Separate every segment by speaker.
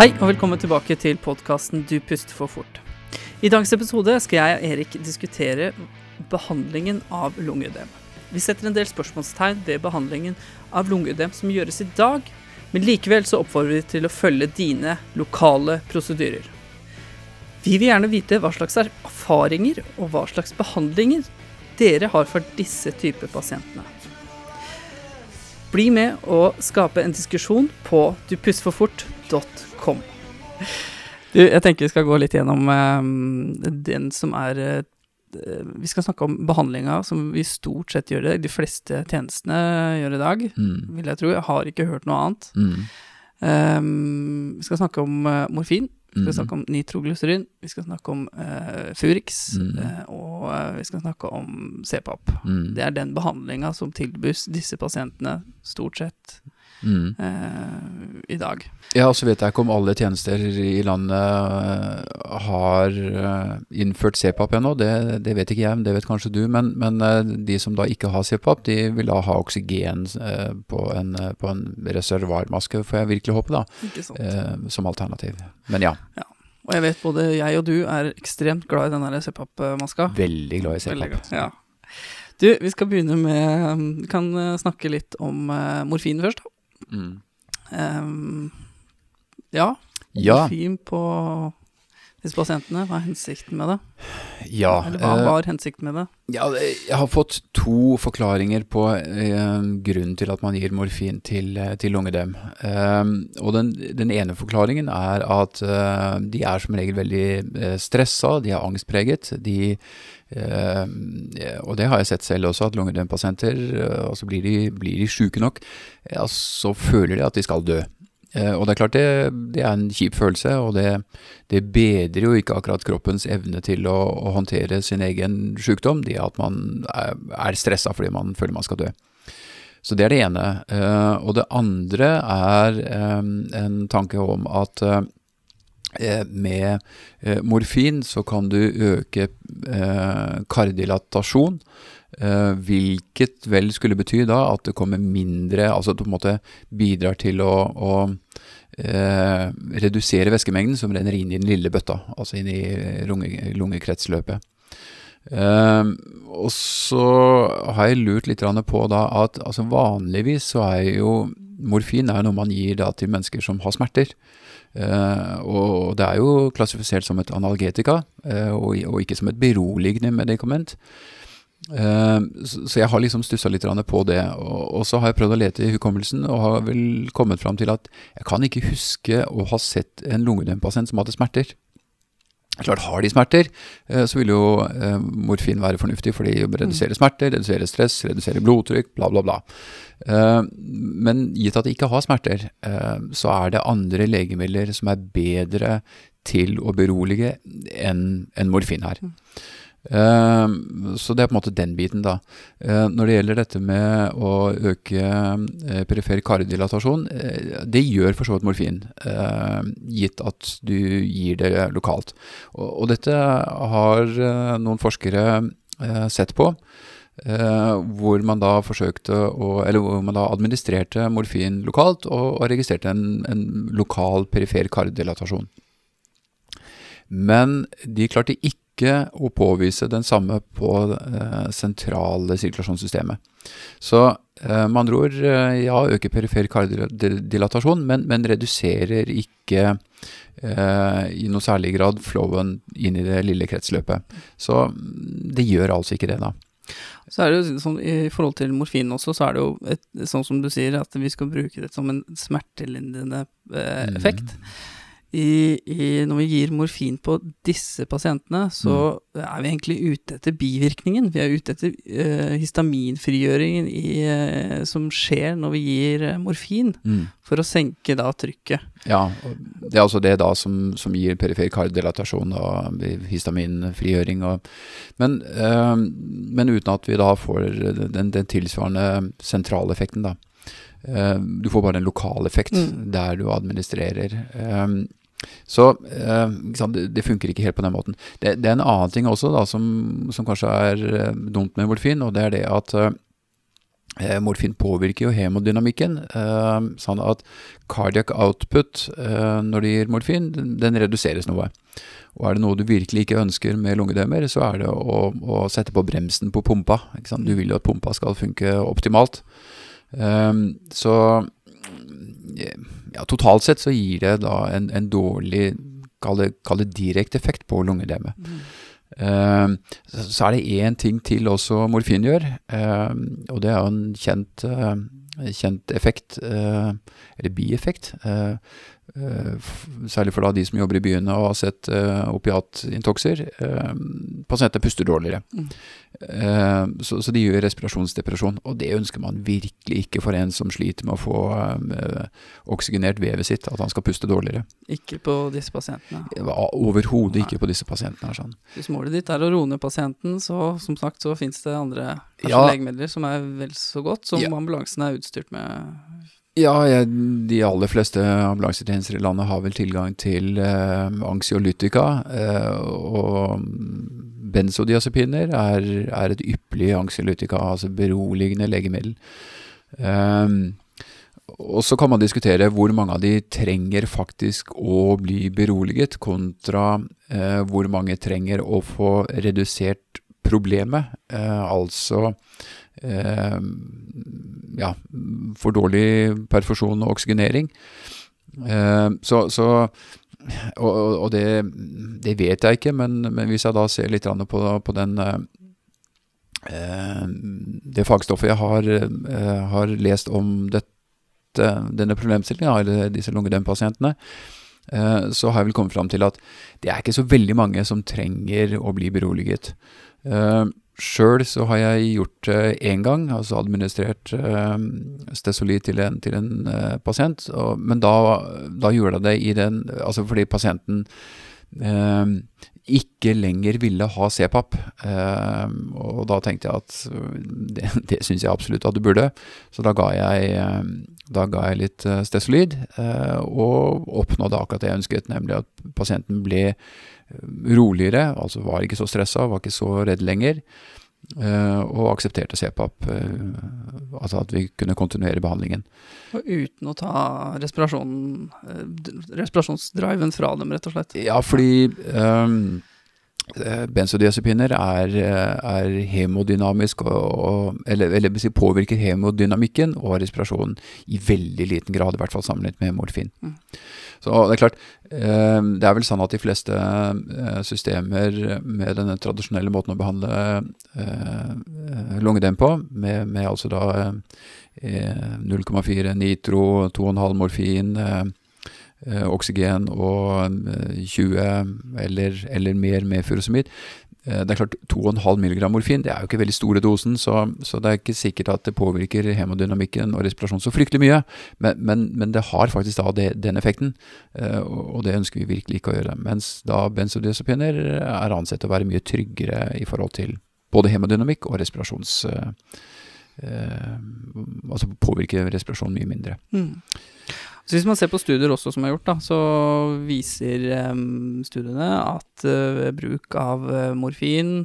Speaker 1: Hei og velkommen tilbake til podkasten Du puster for fort. I dagens episode skal jeg og Erik diskutere behandlingen av lungeødem. Vi setter en del spørsmålstegn ved behandlingen av lungeødem som gjøres i dag, men likevel så oppfordrer vi til å følge dine lokale prosedyrer. Vi vil gjerne vite hva slags erfaringer og hva slags behandlinger dere har for disse typer pasientene. Bli med og skape en diskusjon på dupussforfort.com. Du, jeg tenker vi skal gå litt gjennom uh, den som er uh, Vi skal snakke om behandlinga som vi stort sett gjør det. De fleste tjenestene gjør i dag,
Speaker 2: Mm.
Speaker 1: vil jeg tro. Jeg har ikke hørt noe annet.
Speaker 2: Mm.
Speaker 1: Um, vi skal snakke om uh, morfin. Vi skal
Speaker 2: Mhm.
Speaker 1: snakke om nitroglycerin. Vi skal snakke om uh, Furix.
Speaker 2: mm.
Speaker 1: uh, og uh, vi skal snakke om CPAP.
Speaker 2: Mm.
Speaker 1: Det er den behandlinga som tilbys disse pasientene stort sett
Speaker 2: Mm.
Speaker 1: i dag.
Speaker 2: Ja, og så vet jeg ikke om alle tjenester i landet har innført CPAP ennå. Det, det vet ikke jeg, men det vet kanskje du. Men, men de som da ikke har CPAP, de vil da ha oksygen på en, på en reservoarmaske, får jeg virkelig håpe, da, som alternativ. Men ja,
Speaker 1: Og jeg vet både jeg og du er ekstremt glad i den der CPAP-maska.
Speaker 2: veldig glad i CPAP.
Speaker 1: Ja. Du, vi skal begynne med Vi kan uh, snakke litt om uh, morfin først. da.
Speaker 2: Mm.
Speaker 1: Um, ja,
Speaker 2: Ja,
Speaker 1: morfin på disse pasientene. Hva er hensikten med det?
Speaker 2: ja.
Speaker 1: Eller hva
Speaker 2: øh,
Speaker 1: var hensikten med det?
Speaker 2: Ja, jeg har fått to forklaringer på eh, grunnen til at man gir morfin til, eh, til lungedem. Eh, og den, den ene forklaringen er at eh, de er som regel veldig uh, stressa, de er angstpreget. De, eh, og det har jeg sett selv også, at lungedempasienter, og så blir de, blir de sjuke nok, ja, så føler de at de skal dø. Eh, og det er klart det, det er en kjip følelse, og det, det bedrer jo ikke akkurat kroppens evne til å, å håndtere sin egen sykdom, det at man er, er stressa fordi man føler man skal dø. Så det er det ene. Eh, og det andre er eh, en tanke om at med morfin så kan du øke kardilatasjon, hvilket vel skulle bety da at det kommer mindre Altså at du på en måte bidrar til å, å eh, redusere væskemengden som renner inn i den lille bøtta, altså inn i lunge, lungekretsløpet. Eh, og så har jeg lurt litt på da at altså vanligvis så er jo morfin er noe man gir da til mennesker som har smerter. Uh, og det er jo klassifisert som et analgetika, uh, og, og ikke som et beroligende medikament. Eh, så, jeg har liksom stussa litt på det. Og, så har jeg prøvd å lete i hukommelsen, og har vel kommet fram til at jeg kan ikke huske å ha sett en lungedempasient som hadde smerter. Klart Har de smerter, eh, så vil jo eh, morfin være fornuftig, fordi de reduserer smerter, reduserer stress, reduserer blodtrykk, bla, bla, bla. Men gitt at de ikke har smerter, så er det andre legemidler som er bedre til å berolige enn enn morfin her. Eh, så det er på en måte den biten, da. Eh, når det gjelder dette med å øke uh, perifer kardilatasjon, eh, det gjør for så vidt morfin, eh, gitt at du gir det lokalt. Og, dette har eh, noen forskere eh, sett på. eh, hvor man da forsøkte å Eller hvor man da administrerte morfin lokalt og, og registrerte en, en lokal perifer kardilatasjon. Men de klarte ikke å påvise den samme på eh, sentrale sirkulasjonssystemet. Så eh, med andre ord, eh, ja, øker perifer kardiodilatasjon, men, men reduserer ikke eh, i noe særlig grad flowen inn i det lille kretsløpet. Så mm, det gjør altså ikke det, da.
Speaker 1: Så er det jo sånn, I forhold til morfin også, så er det jo et, sånn som du sier, at vi skal bruke det som en smertelindrende eh,
Speaker 2: Mm.
Speaker 1: I, i, når vi gir morfin på disse pasientene, så er vi egentlig ute etter bivirkningen. Vi er ute etter uh, histaminfrigjøringen i, uh, som skjer når vi gir uh, morfin,
Speaker 2: Mm.
Speaker 1: for å senke da trykket.
Speaker 2: Ja, det er altså det da som, som gir perifer kardilatasjon og histaminfrigjøring. Og, men, men uten at vi da får den, den tilsvarende sentraleffekten, da. Eh, du får bare en lokal effekt
Speaker 1: Mm.
Speaker 2: der du administrerer. Eh, så eh, sant, det, det funker ikke helt på den måten. Det, det er en annen ting også da, som, som kanskje er eh, dumt med morfin, og det er det at eh, eh, morfin påvirker jo hemodynamikken, sånn at cardiac output når de gir morfin, den, reduseres noe. Og er det noe du virkelig ikke ønsker med lungedømmer, så er det å, å sette på bremsen på pumpa. Du vil jo at pumpa skal funke optimalt. Så ja, totalt sett så gir det da en, en dårlig kall det, direkte effekt på lungedemmet. Mm. Uh, så er det én ting til også morfin gjør, uh, og det er jo en kjent, uh, kjent effekt, eller bieffekt, Uh, særlig for da de som jobber i byene og har sett opiatintokser. Pasienter puster dårligere. Mm. Så, så, de gjør respirasjonsdepresjon. Og det ønsker man virkelig ikke for en som sliter med å få oksygenert vevet sitt, at han skal puste dårligere.
Speaker 1: Ikke på disse pasientene?
Speaker 2: Overhodet ikke på disse pasientene. Sånn.
Speaker 1: Hvis målet ditt er å roe ned pasienten, så som sagt så fins det andre ja. legemidler som er vel så godt som ja. ambulansen er utstyrt med
Speaker 2: ja, jeg, de aller fleste ambulansetjenester i landet har vel tilgang til eh, anxiolytika. Eh, og benzodiazepiner er, er, et ypperlig anxiolytika, altså beroligende legemiddel. Eh, og så kan man diskutere hvor mange av de trenger faktisk å bli beroliget, kontra eh, hvor mange trenger å få redusert problemet. Eh, altså ja, for dårlig perfusjon og oksygenering. Eh, så, så og, og det, det, vet jeg ikke, men, men, hvis jeg da ser litt på, på den eh, det fagstoffet jeg har, eh, har lest om dette, denne problemstillingen, eller disse lungedempasientene, eh, så har jeg vel kommet fram til at det er ikke så veldig mange som trenger å bli beroliget. Sjøl så har jeg gjort det én gang, altså administrert uh, Stesolid til en, til en uh, pasient. Og, men da, da, gjorde jeg det i den Altså fordi pasienten uh, ikke lenger ville ha CPAP. og da tenkte jeg at det, det syns jeg absolutt at du burde. Så da ga jeg, da ga jeg litt Stesolid, og oppnådde akkurat det jeg ønsket, nemlig at pasienten ble roligere, altså var ikke så stressa, var ikke så redd lenger. Uh, og aksepterte CPAP, eh, altså at vi kunne kontinuere behandlingen.
Speaker 1: Og uten å ta respirasjonsdriven fra dem, rett og slett?
Speaker 2: Ja, fordi um, benzodiazepiner er, er hemodynamisk, og, og, eller, eller påvirker hemodynamikken og respirasjonen i veldig liten grad, i hvert fall sammenlignet med morfin. Mm. Så det er klart, eh, det er vel sånn at de fleste eh, systemer med denne tradisjonelle måten å behandle eh, lungedem på, med, med altså da 0,4 nitro, 2,5 morfin, oksygen og 20 eller, eller mer med furosemid, det er klart 2,5 mg morfin det er jo ikke veldig store dosen, så, så, det er ikke sikkert at det påvirker hemodynamikken og respirasjonen så fryktelig mye. Men, men, men det har faktisk da det, den effekten, eh, og det ønsker vi virkelig ikke å gjøre. Mens da benzodiazepiner er ansett å være mye tryggere i forhold til både hemodynamikk og respirasjons... Eh, altså påvirker respirasjonen mye mindre. Mm.
Speaker 1: Så Hvis man ser på studier også som er gjort, da, så viser um, studiene at uh, ved bruk av uh, morfin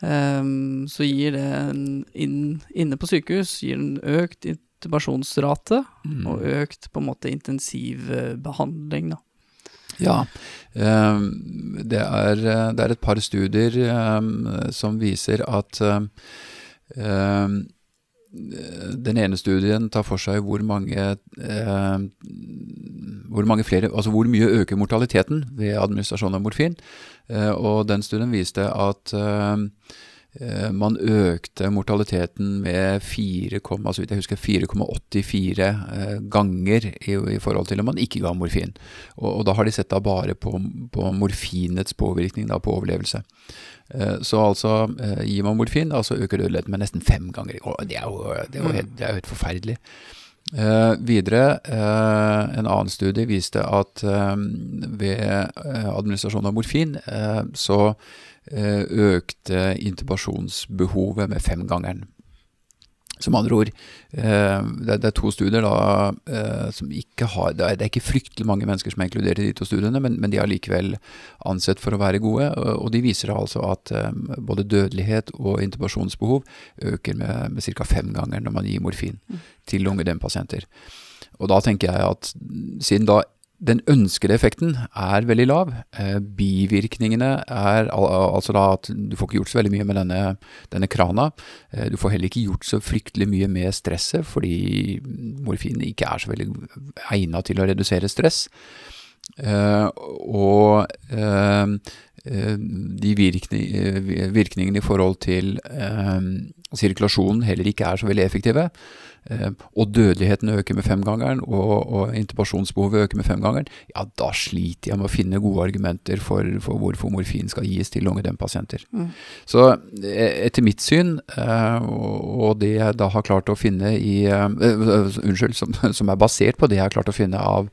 Speaker 1: um, så gir det en, inn, inne på sykehus gir en økt intubasjonsrate mm. og økt på en måte intensivbehandling. da.
Speaker 2: Ja, um, det, er, det, er, et par studier som viser at den ene studien tar for seg hvor mange, eh, hvor mange flere, altså hvor mye øker mortaliteten ved administrasjon av morfin. Eh, og den studien viste at eh, eh man økte mortaliteten med 4,84 altså eh, ganger i, i, forhold til om man ikke ga morfin. Og, og da har de sett bare på, på morfinets påvirkning da, på overlevelse. Eh, så altså, eh, gir man morfin, altså øker dødeligheten med nesten fem ganger. Det er jo, det er jo, helt, det er jo helt, forferdelig. Eh, videre, eh, en annen studie viste at eh, ved administrasjon av morfin så økte intubasjonsbehovet med femgangeren. Som andre ord, eh, det, er to studier da, eh, som ikke har det er, ikke fryktelig mange mennesker som er inkludert i de to studiene, men, men de er likevel ansett for å være gode. Og, de viser altså at eh, både dødelighet og intubasjonsbehov øker med, med ca. fem ganger når man gir morfin mm. til lungedempasienter. Og da tenker jeg at siden da den ønskede effekten er veldig lav. Eh, bivirkningene er al altså da at du får ikke gjort så veldig mye med denne, denne krana. Eh, du får heller ikke gjort så fryktelig mye med stresset, fordi morfin ikke er så veldig egnet til å redusere stress. Eh, og de virkning, virkningene i forhold til sirkulasjonen heller ikke er så veldig effektive. Eh, og dødeligheten øker med femgangeren, og, og intubasjonsbehovet øker med femgangeren, ja, da sliter jeg med å finne gode argumenter for, for hvorfor morfin skal gis til lungedempasienter. Mm. Så eh, etter mitt syn, eh, og det jeg da har klart å finne i Unnskyld, som, som er basert på det jeg har klart å finne av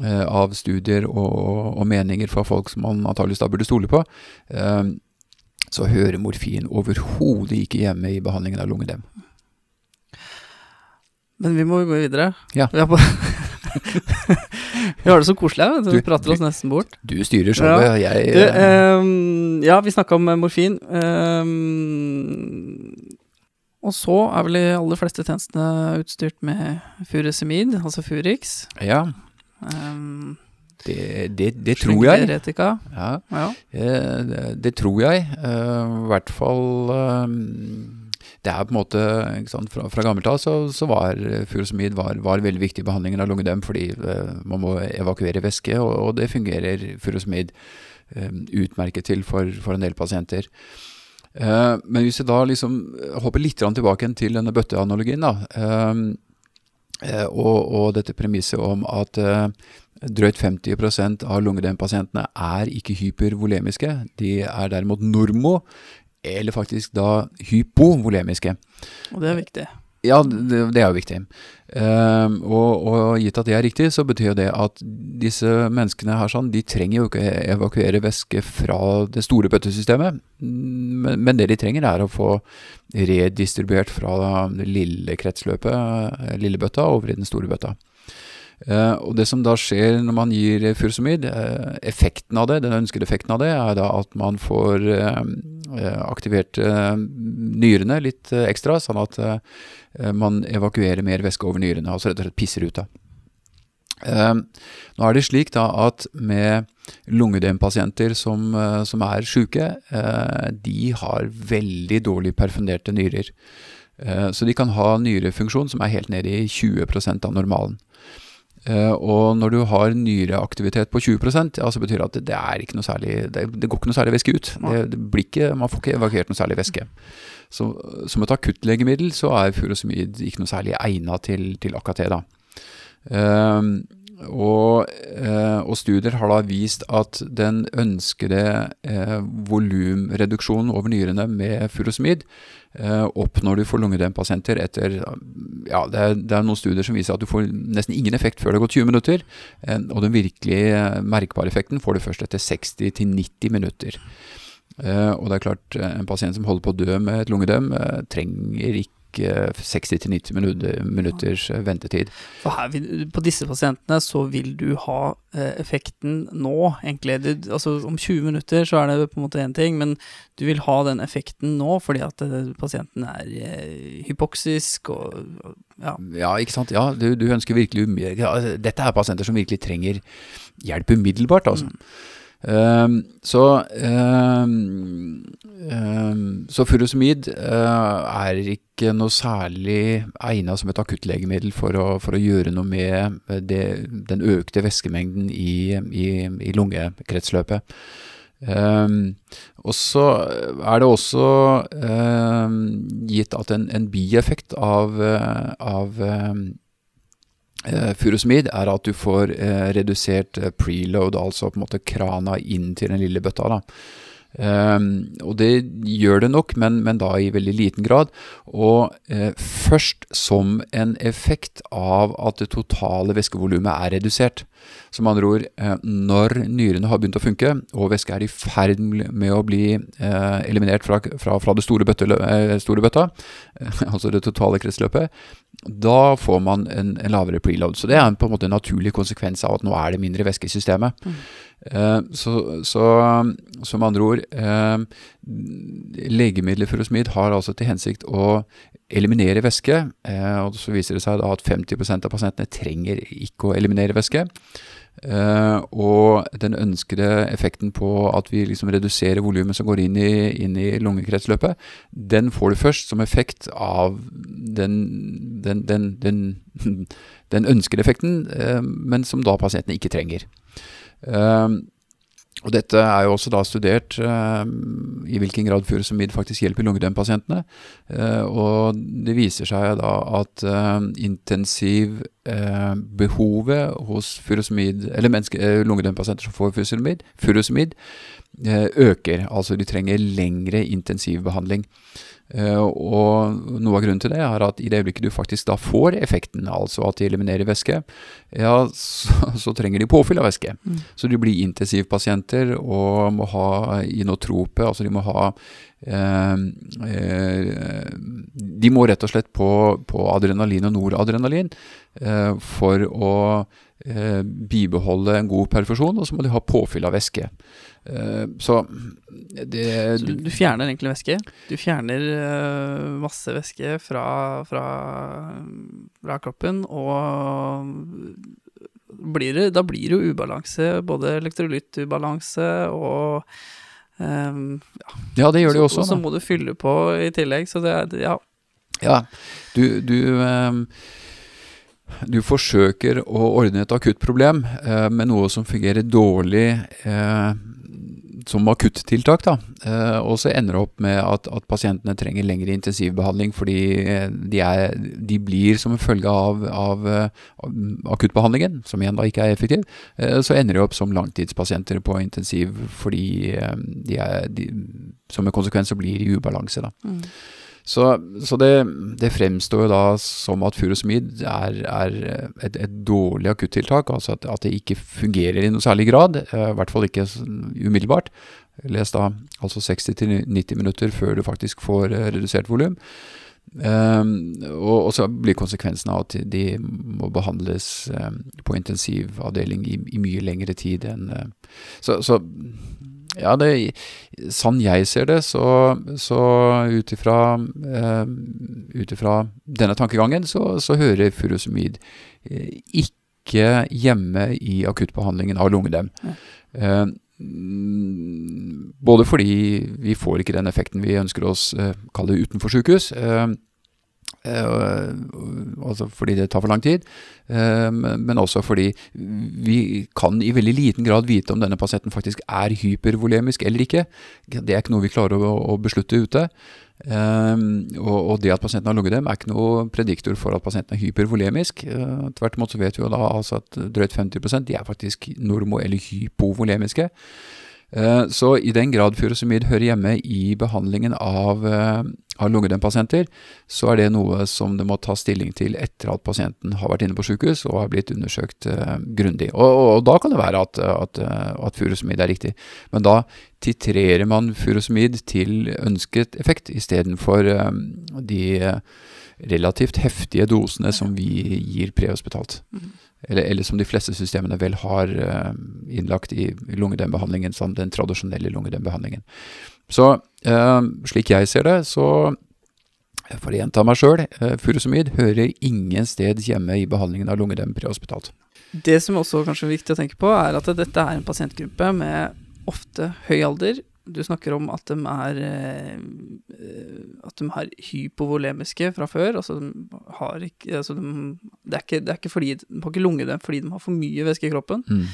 Speaker 2: av studier og, og, meninger fra folk som man antakeligvis da burde stole på, så hører morfin overhodet ikke hjemme i behandlingen av lungedem.
Speaker 1: Men vi må jo gå videre.
Speaker 2: Ja.
Speaker 1: Vi, på vi har det så koselig her. Vi prater oss nesten bort.
Speaker 2: Du styrer showet, ja. jeg
Speaker 1: du, um, Ja, vi snakka om eh, morfin. Um, og så er vel de aller fleste tjenestene utstyrt med furesemid, altså Furix.
Speaker 2: Ja. Um, det, det, det tror jeg.
Speaker 1: Ja.
Speaker 2: ja. Eh, det, det, tror jeg. Uh, I hvert fall um, det er på en måte sant, Fra, fra gammelt av så, så, var eh, furosemid var, var, veldig viktig i behandlingen av lungedem fordi uh, man må evakuere væske, og, og det fungerer furosemid um, utmerket til for, for, en del pasienter. Uh, men hvis jeg da liksom hopper litt tilbake til denne bøtteanalogien, da, og, og, dette premisset om at Drøyt 50% av lungedempasientene er ikke hypervolemiske. De er derimot normo, eller faktisk da hypovolemiske.
Speaker 1: Og det er viktig.
Speaker 2: Ja, det, det er jo viktig. Um, og, og, gitt at det er riktig, så betyr det at disse menneskene her sånn, de trenger jo ikke evakuere væske fra det store bøttesystemet. Men, men, det de trenger, er å få redistribuert fra det lille kretsløpet, lille bøtta, over i den store bøtta. Uh, og Det som da skjer når man gir furosemid, uh, effekten av det, den ønskede effekten av det, er da at man får uh, aktivert nyrene litt ekstra, sånn at man evakuerer mer væske over nyrene, altså rett og slett pisser ut. da. nå er det slik da at med lungedempasienter som, som er syke, de har veldig dårlig perfunderte nyrer. Så de kan ha nyrefunksjon som er helt nede i 20% av normalen. Uh, og når du har nyreaktivitet på 20 ja, så betyr det at det, er ikke noe særlig det, det, går ikke noe særlig væske ut. Det, det blir ikke, man får ikke evakuert noe særlig væske. Så som et akuttlegemiddel så er furosemid ikke noe særlig egnet til, til akkurat det. da. Og, uh, og, studier har da vist at den ønskede eh, volumreduksjonen over nyrene med furosemid Eh, oppnår du for lungedempasienter etter ja, det er, det er, noen studier som viser at du får nesten ingen effekt før det har gått 20 minutter. Eh, og den virkelig eh, merkbare effekten får du først etter 60-90 minutter. og det er klart, en pasient som holder på å dø med et lungedøm, trenger ikke 60-90 minutters ventetid.
Speaker 1: Her, på disse pasientene så vil du ha effekten nå, egentlig. Du, altså Om 20 minutter så er det på en måte én ting, men du vil ha den effekten nå fordi at pasienten er hypoksisk og
Speaker 2: ja. ja ikke sant. Ja, du, du ønsker virkelig ja, Dette er pasienter som virkelig trenger hjelp umiddelbart, altså. Mm. Um, så um, um, så furosemid uh, er ikke noe særlig egnet som et akuttlegemiddel for å, for å gjøre noe med det, den økte væskemengden i, i, i lungekretsløpet. og så er det også gitt at en, en bieffekt av, av Furusmid er at du får uh, redusert uh, preload, altså på en måte krana inn til den lille bøtta. da. Um, og det gjør det nok, men, men, da i veldig liten grad. Og eh, først som en effekt av at det totale væskevolumet er redusert. Som andre ord, eh, når nyrene har begynt å funke, og væske er i ferd med å bli eh, eliminert fra, fra, fra det store, bøtte, store bøtta, altså det totale kretsløpet, da får man en, en, lavere preload. Så det er en, på en måte en naturlig konsekvens av at nå er det mindre væske i systemet. Mm. Uh, så, så, som andre ord uh, Legemidler furosemid har altså til hensikt å eliminere væske. Uh, og Så viser det seg da at 50% av pasientene trenger ikke å eliminere væske. Uh, og den ønskede effekten på at vi liksom reduserer volumet som går inn i, inn i, lungekretsløpet, den får du først som effekt av den, den, den, den ønskede effekten, uh, men som da pasientene ikke trenger. Uh, og Dette er jo også da studert uh, i hvilken grad furosemid faktisk hjelper lungedempasientene. Uh, og det viser seg da at intensivbehovet hos furosemid, eller menneske, lungedempasienter som får furosemid, furosemid øker. Altså de trenger lengre intensivbehandling. Uh, og noe av grunnen til det er at i det øyeblikket du faktisk da får effekten, altså at de eliminerer væske, ja, så, så, trenger de påfyll av væske. Mm. Så de blir intensivpasienter og må ha inotrope, altså de må ha uh, uh, De må rett og slett på, på adrenalin og noradrenalin for å bibeholde en god perfusjon, og så må de ha påfyll av væske. Eh, så
Speaker 1: det så du, fjerner egentlig væske? Du fjerner uh, masse væske fra, fra, fra, kroppen, og blir det, da blir det jo ubalanse. Både elektrolyttubalanse og um,
Speaker 2: ja. ja. det gjør det jo også.
Speaker 1: Og så må du fylle på i tillegg, så det er Ja.
Speaker 2: ja. Du, du um du forsøker å ordne et akutt problem eh, med noe som fungerer dårlig eh, som akuttiltak. da, eh, Og så ender det opp med at, at pasientene trenger lengre intensivbehandling fordi eh, de, er, de blir som en følge av, av, av, akuttbehandlingen, som igjen da ikke er effektiv, eh, så ender de opp som langtidspasienter på intensiv fordi de er, de, som en konsekvens så blir i ubalanse. da. Mm. Så, så det, det, fremstår jo da som at furosemid er, er et, et, dårlig akuttiltak. Altså at, at, det ikke fungerer i noe særlig grad. I hvert fall ikke umiddelbart. Les da altså 60-90 minutter før du faktisk får eh, redusert volum. Um, og, og, så blir konsekvensen av at de må behandles um, på intensivavdeling i, i, mye lengre tid enn uh, Så, så ja, det, sånn jeg ser det, så, så ut ifra eh, denne tankegangen, så, så hører furosemid eh, ikke hjemme i akuttbehandlingen av lungedem. Ja. Eh, både fordi vi får ikke den effekten vi ønsker oss, eh, kall det utenfor sykehus. Eh, altså fordi det tar for lang tid, uh, men også fordi vi kan i veldig liten grad vite om denne pasienten faktisk er hypervolemisk eller ikke. Det er ikke noe vi klarer å, beslutte ute. Um, og, det at pasienten har lungedem er ikke noe prediktor for at pasienten er hypervolemisk. Tvert imot så vet vi jo da altså at drøyt 50 de er faktisk normo- eller hypovolemiske. Eh, så i den grad furosemid hører hjemme i behandlingen av, eh, av lungedempasienter, så er det noe som det må ta stilling til etter at pasienten har vært inne på sykehus og har blitt undersøkt uh, grundig. Og, og, og, da kan det være at, at, at furosemid er riktig. Men da titrerer man furosemid til ønsket effekt istedenfor de relativt heftige dosene som vi gir prehospitalt. Mm eller, eller, som de fleste systemene vel har uh, innlagt i lungedembehandlingen som den tradisjonelle lungedembehandlingen. Så uh, slik jeg ser det, så for å gjenta meg sjøl, uh, furosemid hører ingen sted hjemme i behandlingen av lungedem prehospitalt.
Speaker 1: Det som også kanskje er viktig å tenke på, er at dette er en pasientgruppe med ofte høy alder, du snakker om at de er eh, At de er hypovolemiske fra før. Altså, de har ikke, altså de, det, er ikke, det er ikke fordi De har ikke lungedem fordi de har for mye væske i kroppen. Mm.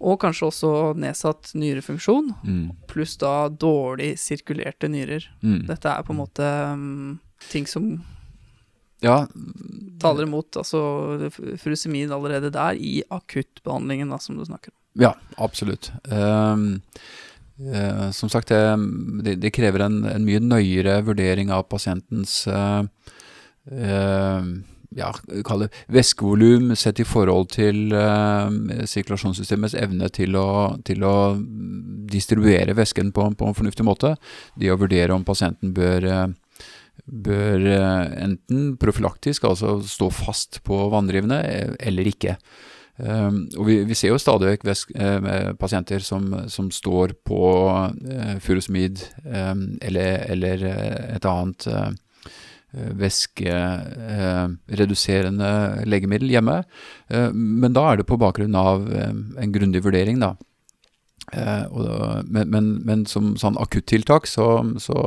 Speaker 1: Og kanskje også nedsatt nyrefunksjon, mm. pluss da dårlig sirkulerte nyrer. Mm. Dette er på en måte um, ting som ja. taler imot altså frusemin allerede der, i akuttbehandlingen, da, som du snakker om.
Speaker 2: Ja, absolutt. Um, eh, som sagt, det, det krever en, en, mye nøyere vurdering av pasientens eh, eh ja, kall det væskevolum sett i forhold til eh, sirkulasjonssystemets evne til å, til å distribuere væsken på, på, en fornuftig måte. Det å vurdere om pasienten bør, uh, bør uh, enten profylaktisk, altså stå fast på vanndrivende, eller ikke. Um, og vi, vi, ser jo stadig vekk pasienter som, som, står på furosmid um, eller, eller, et annet Eh, væskereduserende eh, legemiddel hjemme. Eh, men da er det på bakgrunn av en grundig vurdering, da. Men, men, men, som sånn akuttiltak så, så,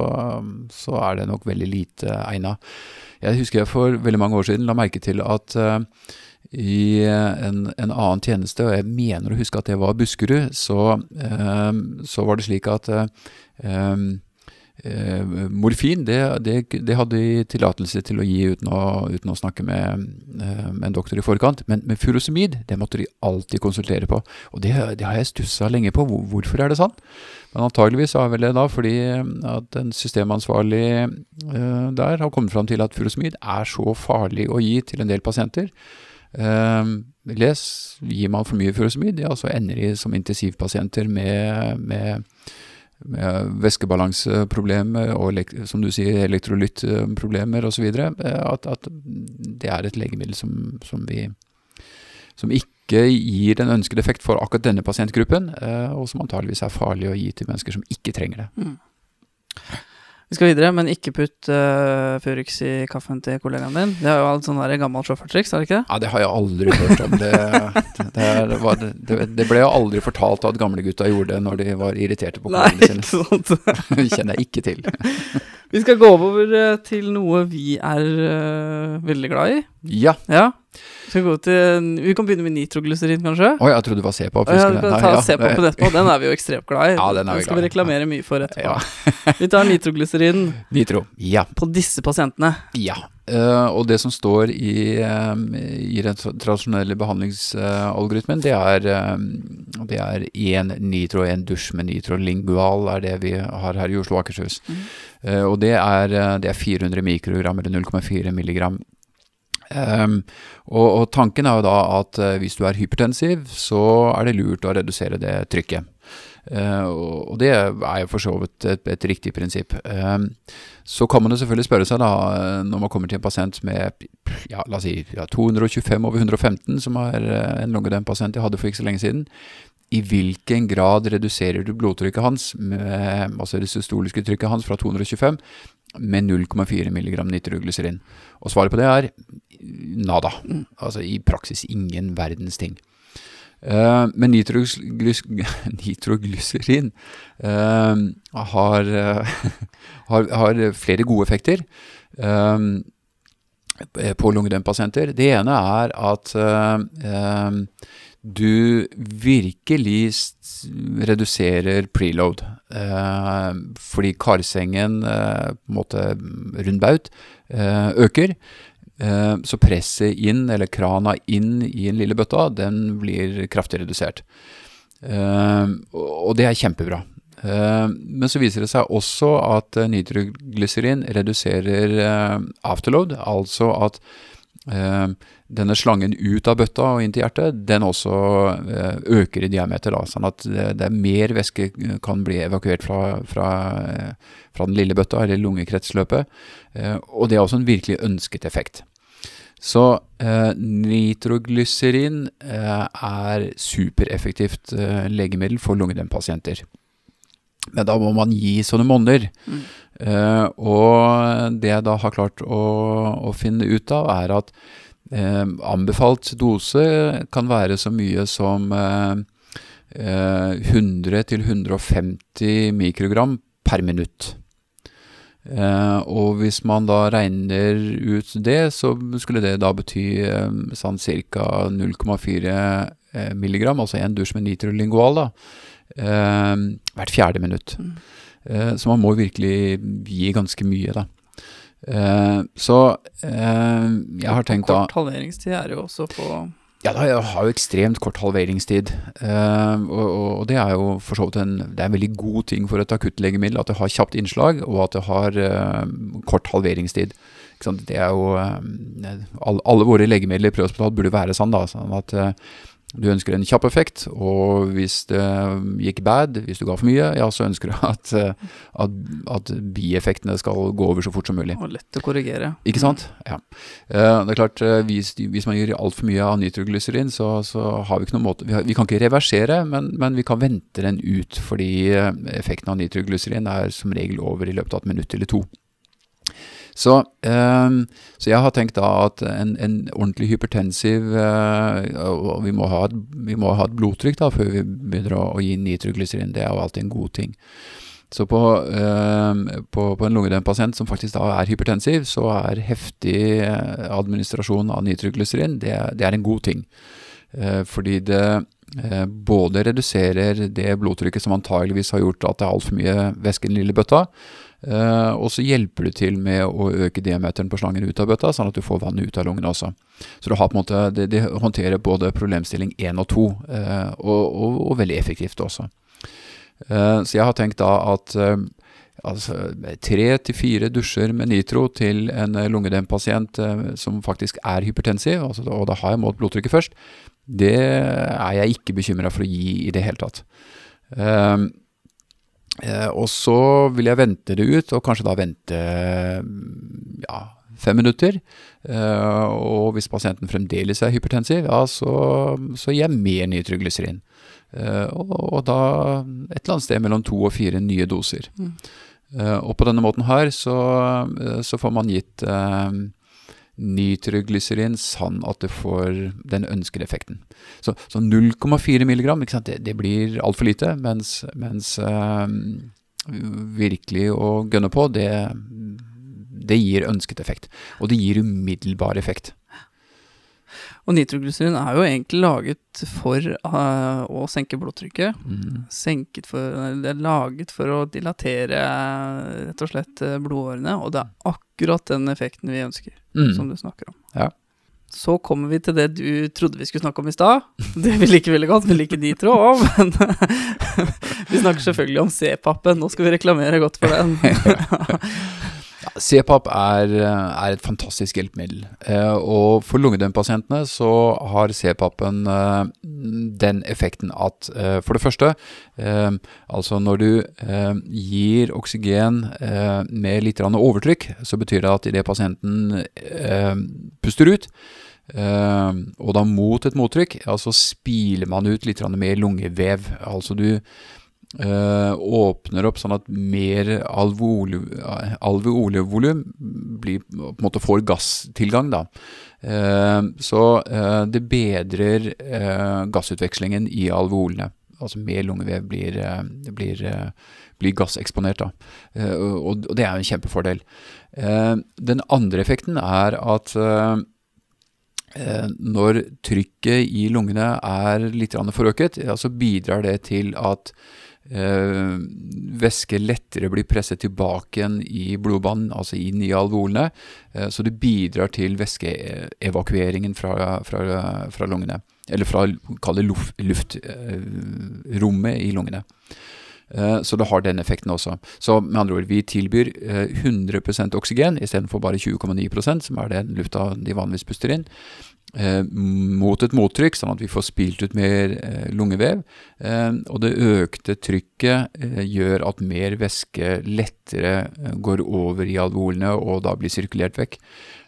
Speaker 2: så, er det nok veldig lite egna. Jeg husker jeg for veldig mange år siden la merke til at i en, en, annen tjeneste, og jeg mener å huske at det var Buskerud, så, så var det slik at Eh, morfin det, det, det, hadde de tillatelse til å gi uten å, uten å snakke med, eh, med, en doktor i forkant. Men, men furosemid det måtte de alltid konsultere på. Og det, det har jeg stussa lenge på. Hvorfor er det sant? Men antageligvis er vel det da fordi eh, at en systemansvarlig der har kommet fram til at furosemid er så farlig å gi til en del pasienter. Uh, les, gir man for mye furosemid, ja, så ender de som intensivpasienter med, med med væskebalanseproblemer og som du sier, elektrolyttproblemer osv. At, at det er et legemiddel som, som, vi, som ikke gir den ønskede effekt for akkurat denne pasientgruppen, eh, og som antageligvis er farlig å gi til mennesker som ikke trenger det. Mm.
Speaker 1: Vi skal videre, men ikke putt uh, Furix i kaffen til kollegaen din. Det er jo alt sånn gammelt sjåførtriks, er det ikke det?
Speaker 2: Ja, det har jeg aldri hørt om. Det, det, var, det, ble jo aldri fortalt at gamlegutta gjorde det når de var irriterte på kollegene sine. Det kjenner jeg ikke til.
Speaker 1: vi skal gå over uh, til noe vi er uh, veldig glad i.
Speaker 2: Ja.
Speaker 1: ja. Til, vi kan begynne med nitroglyserin, kanskje?
Speaker 2: Oi, jeg trodde det var C-pop.
Speaker 1: Ja, vi kan ta ja. C-pop etterpå. Den er vi jo ekstremt glad i.
Speaker 2: Ja, den, vi
Speaker 1: skal vi reklamere mye for etterpå. Ja. vi tar nitroglyserin
Speaker 2: Nitro, ja.
Speaker 1: på disse pasientene.
Speaker 2: Ja. Uh, og det som står i, um, i den tradisjonelle behandlingsalgoritmen, uh, det er uh, Det er én nitro, en dusj med nitro. Lingual er det vi har her i Oslo og Akershus. Mm. og det er, det er 400 mikrogram eller 0,4 milligram Um, og, og, tanken er jo da at uh, hvis du er hypertensiv, så er det lurt å redusere det trykket. Uh, og det er jo for så vidt et, et riktig prinsipp. Uh, så kan man jo selvfølgelig spørre seg, da, når man kommer til en pasient med ja, la oss si ja, 225 over 115, som er en lungedempasient jeg hadde for ikke så lenge siden, i hvilken grad reduserer du blodtrykket hans, med, altså det systoliske trykket hans, fra 225 med 0,4 mg nitroglyserin? Og svaret på det er nada. Mm. Altså i praksis ingen verdens ting. Uh, men nitroglys nitroglyserin uh, har, uh, har, har, flere gode effekter på lungedempasienter. Det ene er at du virkelig reduserer preload. fordi karsengen, på en måte rundbaut, øker. Eh, så presset inn, eller krana inn i den lille bøtta, den blir kraftig redusert. Eh, og det er kjempebra. Eh, men så viser det seg også at nitroglyserin reduserer afterload, altså at denne slangen ut av bøtta og inn til hjertet, den også øker i diameter. Da, sånn at det, er mer væske kan bli evakuert fra, fra, fra den lille bøtta, eller lungekretsløpet. Og det er også en virkelig ønsket effekt. Så eh, nitroglyserin eh, er supereffektivt eh, legemiddel for lungedempasienter. Men da må man gi sånne monner. Mm. Eh, og det jeg da har klart å, å finne ut av, er at eh, anbefalt dose kan være så mye som 100 eh, 150 mikrogram per minutt. Uh, og hvis man da regner ut det, så skulle det da bety sånn ca. 0,4 uh, milligram, altså en dusj med nitrolingual, da, uh, hvert fjerde minutt. Mm. så man må virkelig gi ganske mye, da. så jeg har tenkt
Speaker 1: da Kort halveringstid er jo også på
Speaker 2: Ja, jeg har jo ekstremt kort halveringstid. Uh, og, og, det er jo for så vidt en, det er en veldig god ting for et akuttlegemiddel at det har kjapt innslag, og at det har uh, kort halveringstid. Det er jo uh, alle, alle, våre legemidler i prehospital burde være sånn, da. Sånn at du ønsker en kjapp effekt, og hvis det gikk bad, hvis du ga for mye, ja, så ønsker du at, at, at bieffektene skal gå over så fort som mulig.
Speaker 1: Og lett å korrigere.
Speaker 2: Ikke sant? Ja. Eh, det er klart, eh, hvis, hvis man gir altfor mye av nitroglyserin, så, så, har vi ikke noen måte vi, har, vi kan ikke reversere, men, men, vi kan vente den ut, fordi eh, effekten av nitroglyserin er som regel over i løpet av et minutt eller to. Så, eh, så, jeg har tenkt da at en, en ordentlig hypertensiv uh, vi, må et, vi, må ha et, blodtrykk da før vi begynner å, å gi nitroglyserin. Det er jo alltid en god ting. Så på, eh, på, på en lungedempasient som faktisk da er hypertensiv, så er heftig eh, administrasjon av nitroglyserin det, det er en god ting. Uh, fordi det både reduserer det blodtrykket som antageligvis har gjort at det er altfor mye væske i den lille bøtta, Uh, og så hjelper du til med å øke diameteren på slangen ut av bøtta, sånn at du får vannet ut av lungene også. Så du har på en måte, de, de håndterer både problemstilling 1 og 2, uh, og, og, og, veldig effektivt også. Uh, så jeg har tenkt da at altså, tre til fire dusjer med nitro til en lungedempasient som faktisk er hypertensiv, altså, og da har jeg målt blodtrykket først, det er jeg ikke bekymra for å gi i det hele tatt. Uh, og så vil jeg vente det ut, og kanskje da vente ja, fem minutter. Eh, og hvis pasienten fremdeles er hypertensiv, ja, så, så gir jeg mer nitroglyserin. Eh, og, og, da et eller annet sted mellom to og fire nye doser. Mm. Eh, og på denne måten her så, eh, så får man gitt eh, nitroglyserin sånn at det får den ønskede effekten. Så, så 0,4 milligram, det, det, blir altfor lite, mens, mens øh, virkelig å gønne på, det, det gir ønsket effekt. Og det gir umiddelbar effekt.
Speaker 1: Og nitroglyserin er jo egentlig laget for uh, å senke blodtrykket. Mm. Senket for, det er laget for å dilatere rett og slett eh, blodårene, og det er akkurat den effekten vi ønsker, mm. som du snakker om.
Speaker 2: Ja.
Speaker 1: Så kommer vi til det du trodde vi skulle snakke om i stad. Det vi liker veldig godt, vi liker nitro òg, men vi snakker selvfølgelig om C-pappen. Nå skal vi reklamere godt for den.
Speaker 2: CPAP er, er, et fantastisk hjelpemiddel. Eh, og for lungedømpasientene så har CPAP-en eh, den effekten at eh, for det første eh, Altså når du eh, gir oksygen eh, med litt overtrykk, så betyr det at idet pasienten puster ut, og da mot et mottrykk, ja, så spiler man ut litt mer lungevev. Altså du Uh, åpner opp sånn at mer alveolevolum blir, får gasstilgang. da. Uh, så uh, det bedrer gassutvekslingen i alveolene. Altså mer lungevev blir, blir, blir gasseksponert. da. Og, og, det er jo en kjempefordel. den andre effekten er at når trykket i lungene er litt forøket, så bidrar det til at eh, væske lettere blir presset tilbake igjen i blodbanen, altså inn i alvolene. Eh, så det bidrar til væskeevakueringen fra, fra, fra lungene. Eller fra luftrommet i lungene. Eh, så det har den effekten også. Så med andre ord, vi tilbyr 100% eh, oksygen istedenfor bare 20,9% som er den lufta de vanligvis puster inn mot et mottrykk, sånn at vi får spilt ut mer eh, lungevev. Eh, og det økte trykket eh, gjør at mer væske lettere eh, går over i alvolene og da blir sirkulert vekk.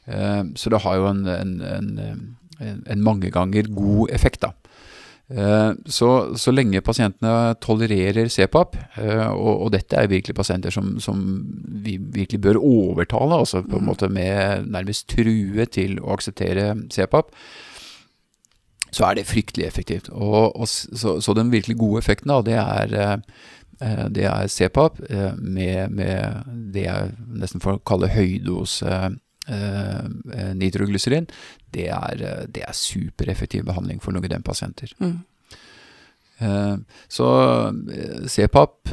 Speaker 2: Eh, så det har jo en, en, en, en mange ganger god effekt, da. Eh, så, så, lenge pasientene tolererer CPAP, eh, og, og, dette er virkelig pasienter som, som vi virkelig bør overtale, altså på en mm. måte med nærmest true til å akseptere CPAP, så er det fryktelig effektivt. Og, og så, så, den virkelig gode effekten da, det er eh, det er CPAP med, med, det jeg nesten får kalle høydose nitroglyserin, det er, eh, det er supereffektiv behandling for lungedempasienter. Mm. så CPAP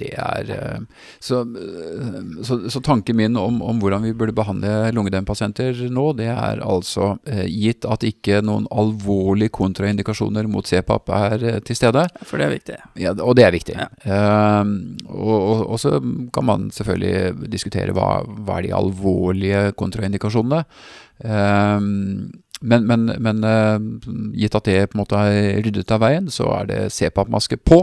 Speaker 2: det er eh, så, eh, så, så, tanken min om, om, hvordan vi burde behandle lungedempasienter nå, det er altså eh, gitt at ikke noen alvorlige kontraindikasjoner mot CPAP er til stede.
Speaker 1: For det er viktig.
Speaker 2: Ja, og det er viktig. Ja. Uh, og, og, og, så kan man selvfølgelig diskutere hva, hva er de alvorlige kontraindikasjonene. Uh, men, men, men gitt at det på en måte er ryddet av veien, så er det CPAP-maske på.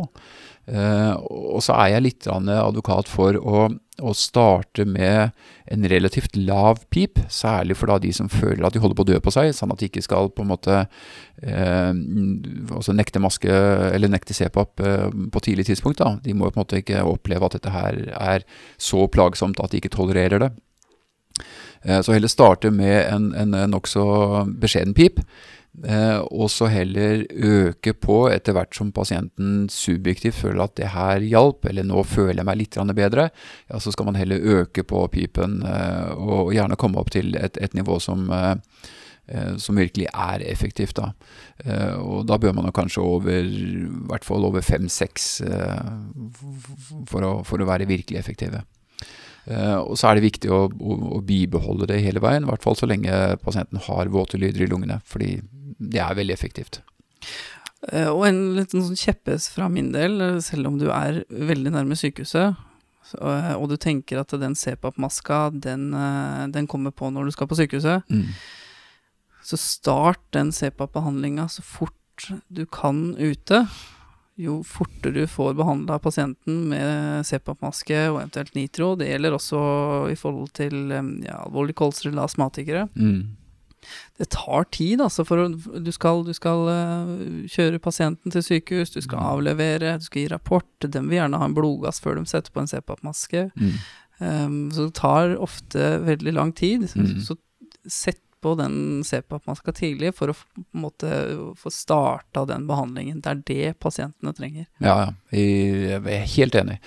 Speaker 2: Uh, og så er jeg litt advokat for å, å, starte med en relativt lav pip, særlig for de som føler at de holder på å dø på seg, sånn at de ikke skal på en måte eh, nekte maske eller nekte CPAP uh, på tidlig tidspunkt. Da. De må på en måte ikke oppleve at dette her er så plagsomt at de ikke tolererer det. Eh, så heller starte med en, en nokså beskjeden pip. Eh, og så heller øke på etter hvert som pasienten subjektivt føler at det her hjalp, eller nå føler jeg meg litt bedre. Ja, så skal man heller øke på pipen, eh, og gjerne komme opp til et, et nivå som som virkelig er effektivt. Da. Og da bør man kanskje over, i hvert fall over fem-seks for, for, å være virkelig effektive. Og så er det viktig å, å, å, bibeholde det hele veien, i hvert fall så lenge pasienten har våte lyder i lungene, fordi det er veldig effektivt.
Speaker 1: Uh, og en liten sånn kjepphest fra min del, eh, selv om du er veldig nærme sykehuset, uh, og du tenker at den CPAP-maska, den, den, kommer på når du skal på sykehuset, mm. så start den CPAP-behandlinga så fort du kan ute jo fortere du får behandla pasienten med CPAP-maske og eventuelt nitro. Det gjelder også i forhold til ja, alvorlig eller astmatikere. Mm. Det tar tid, altså, for du skal, du skal uh, kjøre pasienten til sykehus, du skal mm. avlevere, du skal gi rapport. De vil gjerne ha en blodgass før de setter på en CPAP-maske. Mm. Um, så det tar ofte veldig lang tid. Mm. Så sett på den CPAP-maska tidlig for å måte få starta den behandlingen. Det er det pasientene trenger.
Speaker 2: Ja, ja. Jeg er helt enig.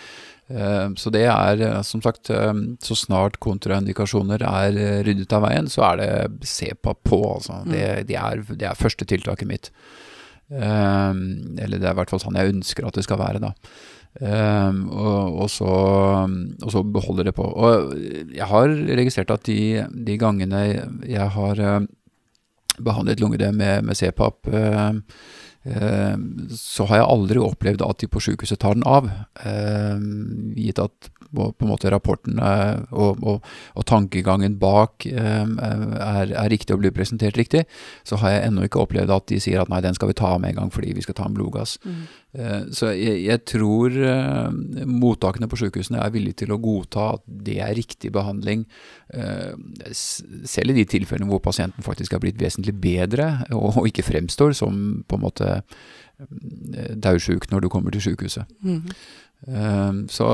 Speaker 2: Eh, så det er eh, som sagt eh, Så snart kontraindikasjoner er ryddet av veien, så er det CPAP på, altså. Mm. Det, det, er, det er første tiltaket mitt. Eller det er i hvert fall sånn jeg ønsker at det skal være, da. Og, og, så, og, så, beholder det på. Og jeg har registrert at de, de gangene jeg har behandlet lungedem med, med CPAP, så har jeg aldri opplevd at de på sykehuset tar den av. gitt at på, på en måte rapporten og, og, og tankegangen bak er, er, riktig og blir presentert riktig, så har jeg ennå ikke opplevd at de sier at nei, den skal vi ta med en gang fordi vi skal ta en blodgass. Mm. Eh, så jeg, jeg tror mottakene på sykehusene er villige til å godta at det er riktig behandling, selv i de tilfellene hvor pasienten faktisk er blitt vesentlig bedre og, og ikke fremstår som på en måte daudsjuk når du kommer til sykehuset. Mm. Um, så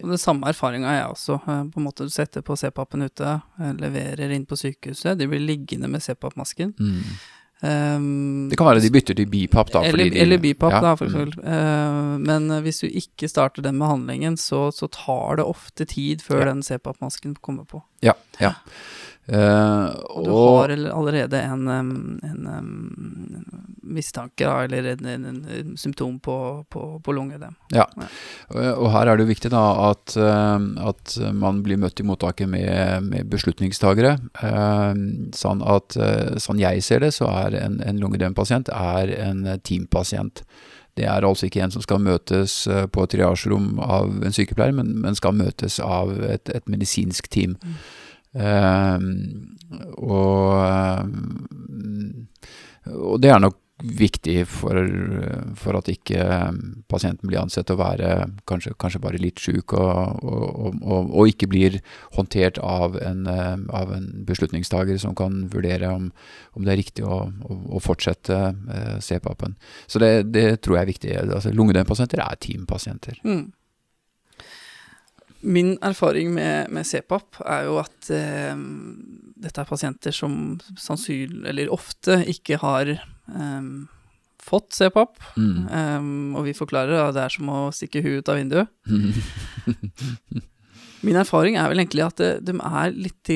Speaker 1: og Det samme erfaringa har jeg også. Eh, på en måte Du setter på CPAP-en ute, eh, leverer inn på sykehuset. De blir liggende med CPAP-masken. Mm.
Speaker 2: Um, det kan være de bytter til BIPAP, da.
Speaker 1: Eller,
Speaker 2: de,
Speaker 1: eller BIPAP, ja. da, for eksempel. Mm. Uh, men hvis du ikke starter den behandlingen, så, så tar det ofte tid før ja. den CPAP-masken kommer på.
Speaker 2: Ja, ja.
Speaker 1: Uh, og du har allerede en, en, en mistanke, da, eller en, en, symptom på, på, på lungeødem.
Speaker 2: Ja. ja. Og her er det jo viktig da at, at man blir møtt i mottaket med, med beslutningstagere. Sånn at sånn jeg ser det, så er en, en lungedempasient er en teampasient. Det er altså ikke en som skal møtes på et triasjerom av en sykepleier, men, men skal møtes av et, et medisinsk team. Mm. Uh, og, og det er nok viktig for, for, at ikke pasienten blir ansett å være kanskje, kanskje bare litt syk, og, og, og, og, ikke blir håndtert av en, av en beslutningstaker som kan vurdere om, om det er riktig å, å, å fortsette eh, CPAP-en. Så det, det, tror jeg er viktig. Altså, Lungedempasienter er teampasienter. Mm.
Speaker 1: Min erfaring med, med CPAP er jo at eh, dette er pasienter som sannsynlig, eller ofte, ikke har eh, fått CPAP. Mm. Um, og vi forklarer at det er som å stikke huet ut av vinduet. Min erfaring er vel egentlig at de, de er litt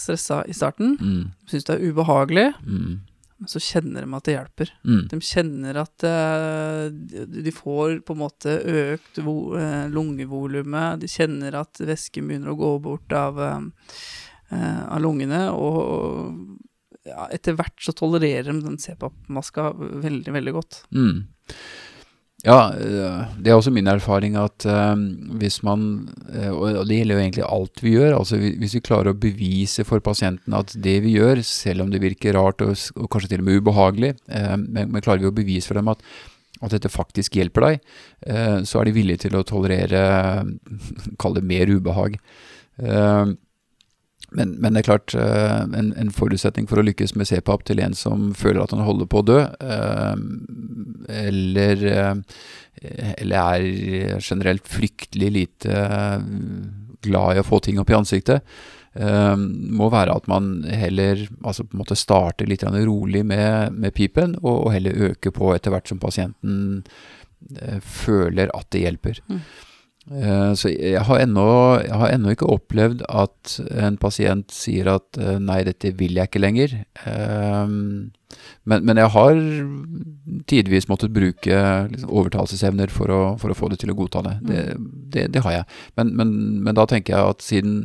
Speaker 1: stressa i starten. Mm. Syns det er ubehagelig. Mm. Men så kjenner de at det hjelper.
Speaker 2: Mm.
Speaker 1: De kjenner at eh, de får på en måte økt vo- eh, lungevolumet. De kjenner at væsken begynner å gå bort av, eh, av lungene. Og ja, etter hvert så tolererer de den CPAP-maska veldig, veldig godt.
Speaker 2: Mm. Ja, eh, det er også min erfaring at eh, hvis man eh, Og det gjelder jo egentlig alt vi gjør. altså Hvis vi klarer å bevise for pasienten at det vi gjør, selv om det virker rart og, kanskje til og med ubehagelig, eh, men, klarer vi å bevise for dem at, at dette faktisk hjelper deg, så er de villige til å tolerere Kall det mer ubehag. Men, men det er klart, eh, en, en forutsetning for å lykkes med CPAP til en som føler at han holder på å dø, eh, eller, eh, eller er generelt fryktelig lite glad i å få ting opp i ansiktet, må være at man heller altså på en måte starter litt rolig med, med pipen, og, og heller øker på etter hvert som pasienten føler at det hjelper.
Speaker 1: Mm.
Speaker 2: Eh, Så jeg har, ennå, jeg har ennå ikke opplevd at en pasient sier at eh, nei, dette vil jeg ikke lenger. Eh, Men, men jeg har tidvis måttet bruke liksom, overtalelsesevner for å, for å få det til å godta det. Det, det, det har jeg. Men, men, men da tenker jeg at siden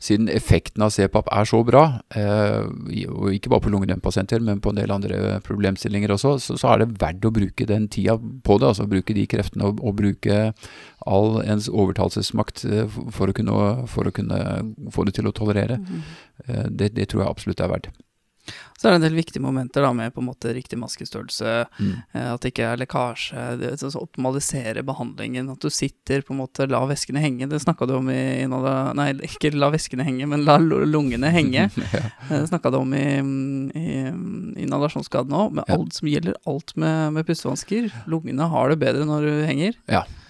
Speaker 2: siden effekten av CPAP er så bra, eh, og ikke bare på lungedempasienter, men på en del andre problemstillinger også, så, så er det verdt å bruke den tida på det. Altså bruke de kreftene og, bruke all ens overtalelsesmakt eh, for, for, å kunne, få det til å tolerere. Eh, det, det tror jeg absolutt er verdt.
Speaker 1: Så er det en del viktige momenter da med på en måte riktig maskestørrelse,
Speaker 2: Mm.
Speaker 1: eh, at det ikke er lekkasje, det, så, så optimalisere behandlingen, at du sitter på en måte, la væskene henge. Det snakka du om i Nei, ikke la væskene henge, men la lungene henge.
Speaker 2: ja.
Speaker 1: Det snakka du om i, i inhalasjonsskaden òg, med
Speaker 2: Ja.
Speaker 1: alt som gjelder alt med, med pustevansker. Lungene har det bedre når du henger.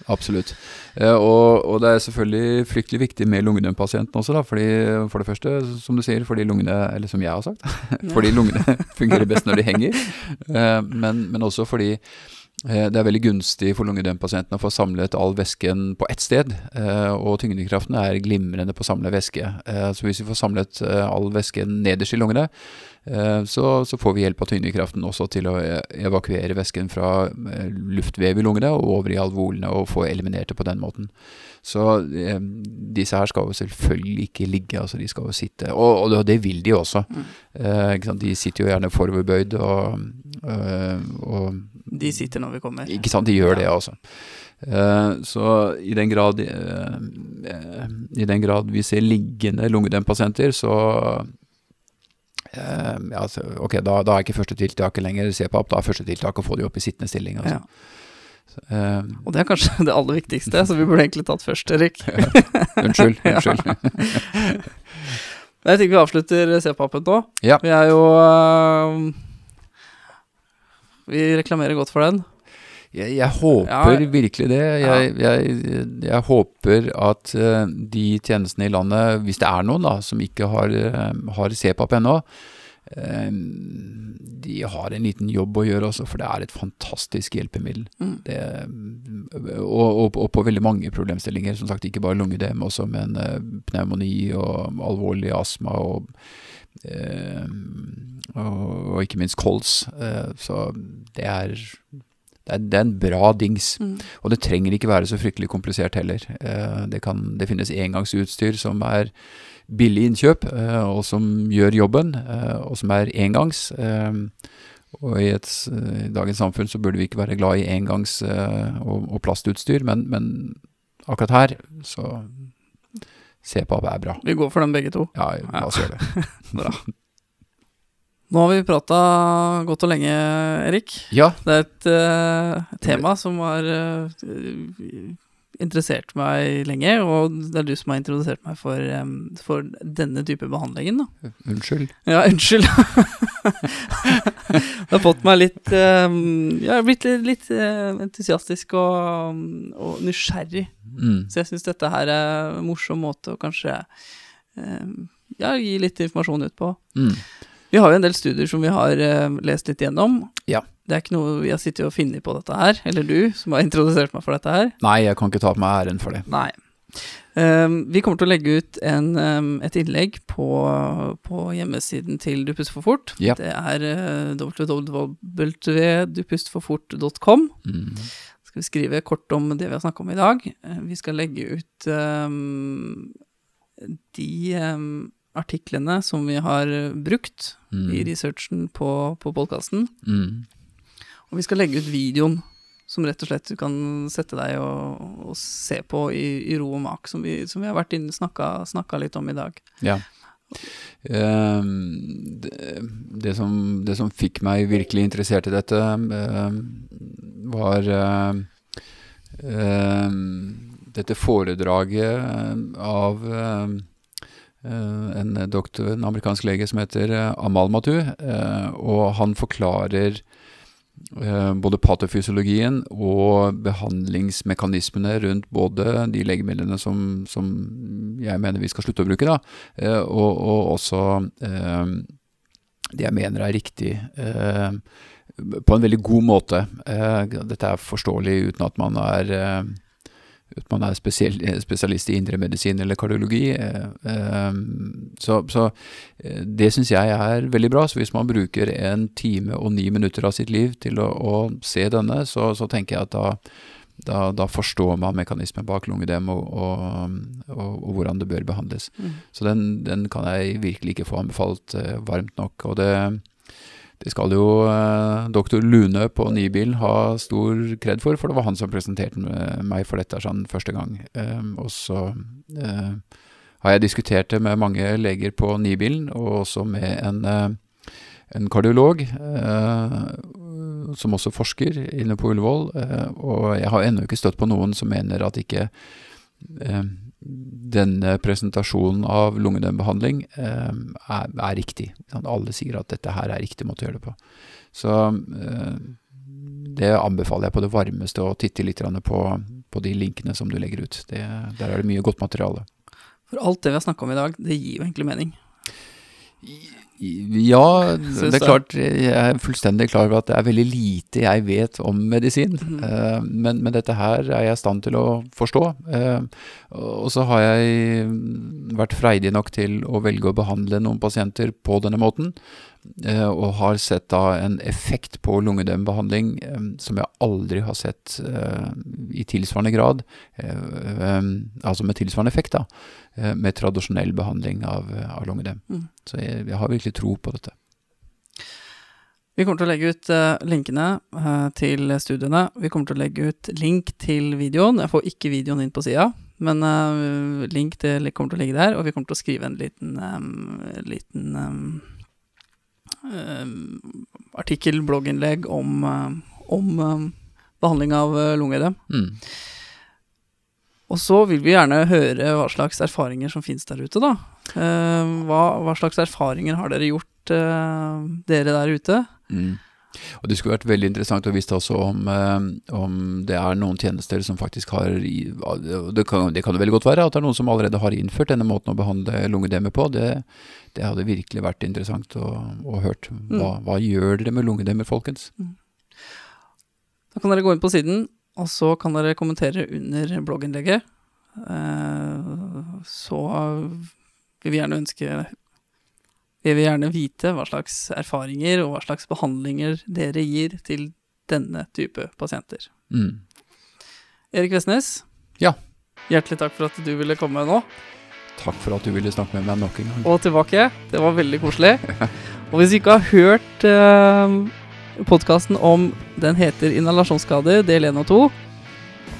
Speaker 2: Absolutt. Eh, og, og det er selvfølgelig fryktelig viktig med lungedømpasienten også, da. Fordi, for det første, som du sier, fordi lungene Eller som jeg har sagt, fordi lungene fungerer best når de henger. Eh, men, men også fordi det er veldig gunstig for lungedømpasienten å få samlet all væsken på ett sted. eh, Og tyngdekraften er glimrende på å samle væske. Eh, Så hvis vi får samlet eh, all væsken nederst i lungene, eh, så, så får vi hjelp av tyngdekraften også til å eh, evakuere væsken fra eh, luftvev i lungene og over i alvolene og få eliminert det på den måten. Så eh, disse her skal jo selvfølgelig ikke ligge, altså de skal jo sitte. Og, og det- det vil de også.
Speaker 1: Mm.
Speaker 2: Eh? De sitter jo gjerne foroverbøyd og, øh, og
Speaker 1: De sitter når vi kommer.
Speaker 2: Ikke sant, de gjør det også. Eh, så i den grad eh, I den grad vi ser liggende lungedempasienter, så eh, ja, altså, ok, da, da er ikke første tiltaket lenger CPAP, da er første tiltak å få de opp i sittende stilling. Altså.
Speaker 1: Ja.
Speaker 2: Eh,
Speaker 1: Og det er kanskje det aller viktigste, så vi burde egentlig tatt først, Erik.
Speaker 2: unnskyld. unnskyld.
Speaker 1: Jeg tenker vi avslutter C-papen nå.
Speaker 2: Ja.
Speaker 1: Vi er jo uh, Vi reklamerer godt for den.
Speaker 2: Jeg, jeg håper
Speaker 1: Ja.
Speaker 2: virkelig det. Jeg, jeg, jeg håper at uh, de tjenestene i landet, hvis det er noen da, som ikke har, uh, har CPAP ennå, de har en liten jobb å gjøre også, for det er et fantastisk hjelpemiddel.
Speaker 1: Mm.
Speaker 2: Det, og, og, og på veldig mange problemstillinger. Som sagt, ikke bare lungedem også, men eh, pneumoni og alvorlig astma og, eh, og, ikke minst kols. Eh, så det er, det er, det er en bra dings.
Speaker 1: Mm.
Speaker 2: Og det trenger ikke være så fryktelig komplisert heller. Eh, det, kan, det finnes engangsutstyr som er billig innkjøp, eh, og som gjør jobben, eh, og som er engangs. Eh, og i, et, i dagens samfunn så burde vi ikke være glad i engangs- og, og plastutstyr, men, men akkurat her så CPAP er bra.
Speaker 1: Vi går for dem begge to.
Speaker 2: Ja, la oss gjøre det.
Speaker 1: Nå har vi prata godt og lenge, Erik.
Speaker 2: Ja,
Speaker 1: Det er et uh, tema som har øh, interessert meg lenge, og det er du som har introdusert meg for, um, for denne type behandlingen, da.
Speaker 2: unnskyld.
Speaker 1: Ja, unnskyld. det har fått meg litt um, Jeg har blitt litt, litt øh, entusiastisk og, og nysgjerrig.
Speaker 2: Mm.
Speaker 1: Så jeg syns dette her er en morsom måte å kanskje um, ja, gi litt informasjon ut på.
Speaker 2: Mm.
Speaker 1: Vi har jo en del studier som vi har eh, lest litt gjennom.
Speaker 2: Ja.
Speaker 1: Det er ikke noe vi har sittet og funnet på dette her, eller du som har introdusert meg for dette her.
Speaker 2: Nei, jeg kan ikke ta på meg æren for det.
Speaker 1: Nei. Um, vi kommer til å legge ut en, um, et innlegg på, på, hjemmesiden til Du puster for fort.
Speaker 2: Ja.
Speaker 1: Det er uh, www.dupustforfort.com.
Speaker 2: Mm.
Speaker 1: Skal vi skrive kort om det vi har snakka om i dag. Uh, vi skal legge ut um, de artiklene som vi har brukt
Speaker 2: Mm.
Speaker 1: i researchen på, på podkasten.
Speaker 2: Mm.
Speaker 1: Og vi skal legge ut videoen som rett og slett du kan sette deg og, og se på i, i, ro og mak, som vi, som vi har vært inne snakka, snakka litt om i dag.
Speaker 2: Ja. Um, det, det, som, det, som, fikk meg virkelig interessert i dette, um, var um, dette foredraget av en, doktor, en amerikansk lege som heter Amal Matu, og han forklarer både patofysiologien og behandlingsmekanismene rundt både de legemidlene som, som jeg mener vi skal slutte å bruke, da, og, og også eh, det jeg mener er riktig, eh, på en veldig god måte. Eh, dette er forståelig uten at man er uten man er spesiell, spesialist i indremedisin eller kardiologi. Så, så det syns jeg er veldig bra. Så hvis man bruker en time og ni minutter av sitt liv til å, å se denne, så, så, tenker jeg at da, da, da, forstår man mekanismen bak lungedem og, og, og, og hvordan det bør behandles.
Speaker 1: Mm.
Speaker 2: Så den, den, kan jeg virkelig ikke få anbefalt varmt nok. og det det skal jo eh, doktor Lune på Nibilen ha stor kred for, for det var han som presenterte meg for dette sånn første gang. Eh, og så eh, har jeg diskutert det med mange leger på Nybilen, og også med en, en kardiolog som også forsker inne på Ullevål. og jeg har ennå ikke støtt på noen som mener at ikke denne presentasjonen av lungedembehandling eh, er, er, riktig. Alle sier at dette her er riktig måte å gjøre det på. Så eh, det anbefaler jeg på det varmeste å titte litt på, på de linkene som du legger ut. Det, der er det mye godt materiale.
Speaker 1: For alt det vi har snakka om i dag, det gir jo egentlig mening.
Speaker 2: Ja, det er klart. Jeg er fullstendig klar over at det er veldig lite jeg vet om medisin. Mm. Men, men, dette her er jeg i stand til å forstå. Uh, og så har jeg vært freidig nok til å velge å behandle noen pasienter på denne måten. Uh, og har sett da en effekt på lungedømbehandling um, som jeg aldri har sett i tilsvarende grad. Altså med tilsvarende effekt, da. med tradisjonell behandling av, av lungedem. Mm. Så jeg, jeg har virkelig tro på dette.
Speaker 1: Vi kommer til å legge ut linkene til studiene. Vi kommer til å legge ut link til videoen. Jeg får ikke videoen inn på sida, men link til, kommer til å ligge der. Og vi kommer til å skrive en liten, liten artikkel, blogginnlegg, om, om behandling av lungeødem. Mm. Og så vil vi gjerne høre hva slags erfaringer som finnes der ute, da. hva, hva slags erfaringer har dere gjort, dere der ute?
Speaker 2: Mm. Og Det skulle vært veldig interessant å vite også om, om, det er noen tjenester som faktisk har det kan, det kan det veldig godt være at det er noen som allerede har innført denne måten å behandle lungedemme på. Det, det, hadde virkelig vært interessant å, å hørt. Hva, mm. hva, gjør dere med lungedemmer, folkens? Mm.
Speaker 1: Da kan dere gå inn på siden, og så kan dere kommentere under blogginnlegget. Så vil vi gjerne ønske vi vil gjerne vite hva slags erfaringer og hva slags behandlinger dere gir til denne type pasienter. Mm. Erik Vestnes,
Speaker 2: ja.
Speaker 1: hjertelig takk for at du ville komme nå.
Speaker 2: Takk for at du ville snakke med meg nok en gang.
Speaker 1: Og tilbake. Det var veldig koselig. og hvis du ikke har hørt eh, podkasten om Den heter Inhalasjonsskader, del 1 og 2,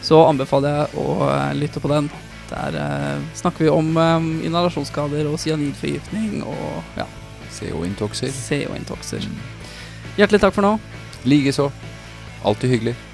Speaker 1: så anbefaler jeg å uh, lytte på den. Der uh, snakker vi om um, inhalasjonsskader og cyanidforgiftning og ja.
Speaker 2: CO-intoxer.
Speaker 1: CO-intokser. Hjertelig takk for nå.
Speaker 2: Likeså. Alltid hyggelig.